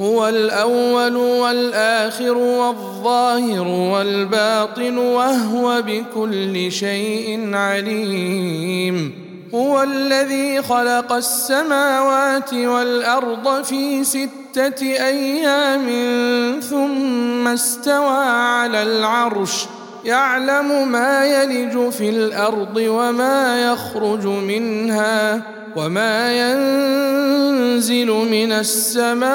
هو الأول والآخر والظاهر والباطن وهو بكل شيء عليم. هو الذي خلق السماوات والأرض في ستة أيام ثم استوى على العرش. يعلم ما يلج في الأرض وما يخرج منها. وما ينزل من السماء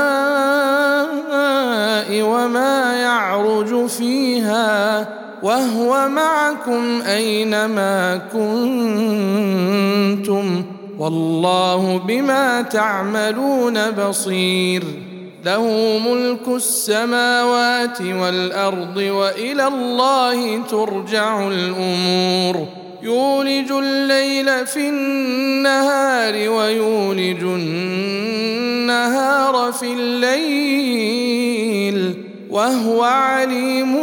وما يعرج فيها وهو معكم أينما كنتم والله بما تعملون بصير له ملك السماوات والأرض وإلى الله ترجع الأمور يولج الليل في النهار ويولج النهار في الليل وهو عليم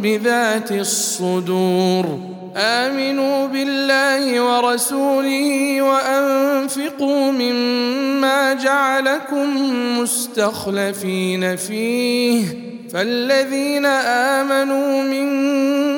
بذات الصدور. آمنوا بالله ورسوله وأنفقوا مما جعلكم مستخلفين فيه. فالذين آمنوا منكم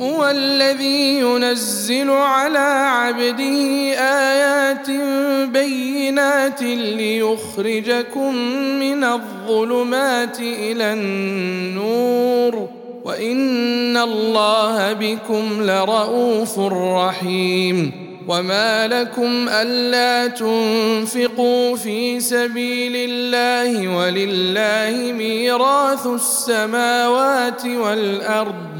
هو الذي ينزل على عبده آيات بينات ليخرجكم من الظلمات إلى النور وإن الله بكم لرءوف رحيم وما لكم ألا تنفقوا في سبيل الله ولله ميراث السماوات والأرض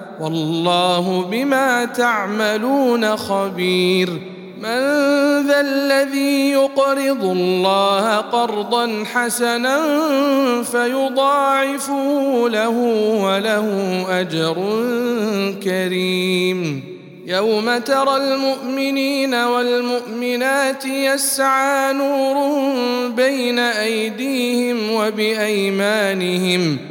والله بما تعملون خبير. من ذا الذي يقرض الله قرضا حسنا فيضاعفه له وله أجر كريم. يوم ترى المؤمنين والمؤمنات يسعى نورهم بين أيديهم وبأيمانهم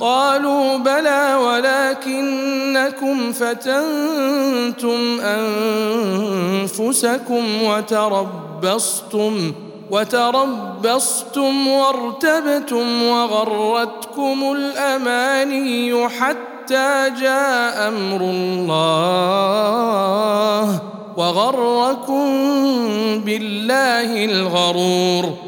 قالوا بلى ولكنكم فتنتم أنفسكم وتربصتم وتربصتم وارتبتم وغرتكم الأماني حتى جاء أمر الله وغركم بالله الغرور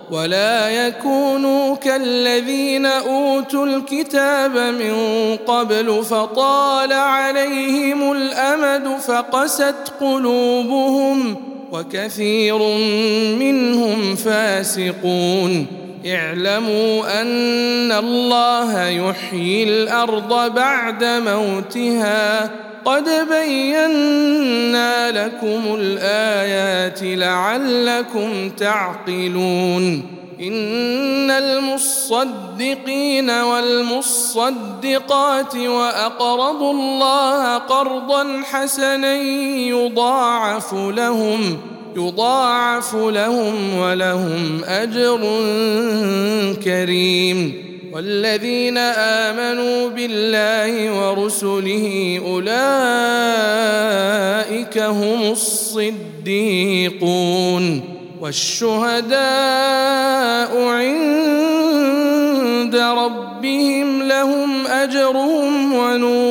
ولا يكونوا كالذين أوتوا الكتاب من قبل فطال عليهم الأمد فقست قلوبهم وكثير منهم فاسقون اعلموا أن الله يحيي الأرض بعد موتها. قد بينا لكم الآيات لعلكم تعقلون. إن المصدقين والمصدقات وأقرضوا الله قرضا حسنا يضاعف لهم. يضاعف لهم ولهم أجر كريم. والذين آمنوا بالله ورسله أولئك هم الصديقون. والشهداء عند ربهم لهم أجرهم ونورهم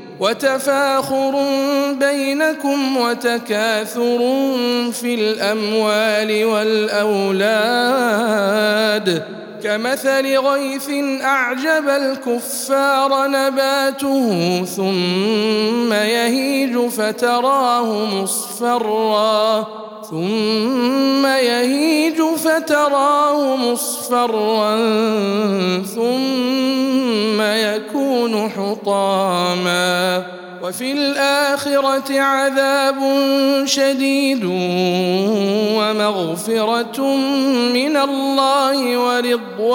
وتفاخر بينكم وتكاثر في الأموال والأولاد. كمثل غيث أعجب الكفار نباته ثم يهيج فتراه مصفرا. ثم يهيج فتراه مصفرا ثم يكون حطاما وفي الآخرة عذاب شديد ومغفرة من الله ورضوان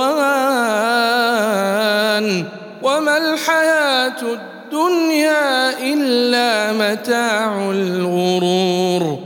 وما الحياة الدنيا إلا متاع الغرور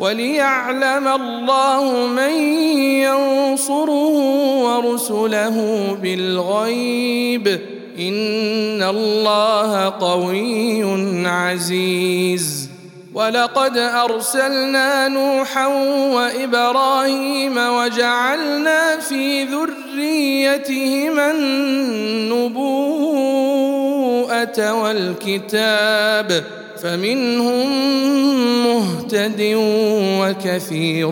وليعلم الله من ينصره ورسله بالغيب. إن الله قوي عزيز. ولقد أرسلنا نوحا وإبراهيم وجعلنا في ذريتهما النبوءة والكتاب. فمنهم مهتد وكثير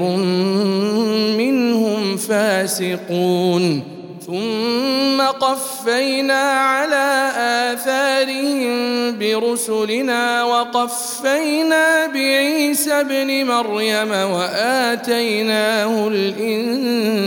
منهم فاسقون. ثم قفينا على آثارهم برسلنا وقفينا بعيسى ابن مريم وآتيناه الإنجيل.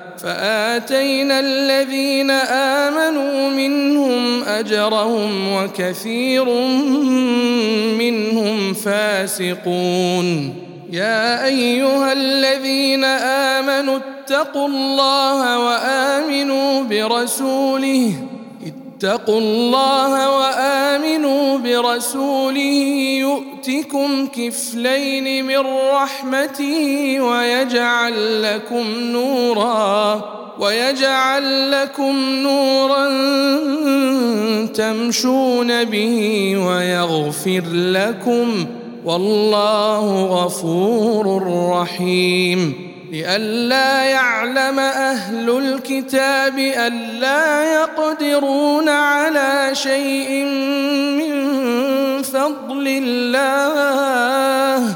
فآتينا الذين آمنوا منهم أجرهم وكثير منهم فاسقون. يا أيها الذين آمنوا اتقوا الله وآمنوا برسوله. اتقوا الله وآمنوا برسوله. يؤتكم كفلين من رحمته ويجعل لكم نورا. ويجعل لكم نورا تمشون به ويغفر لكم والله غفور رحيم. لئلا يعلم أهل الكتاب الا يقدرون على شيء من فضل الله.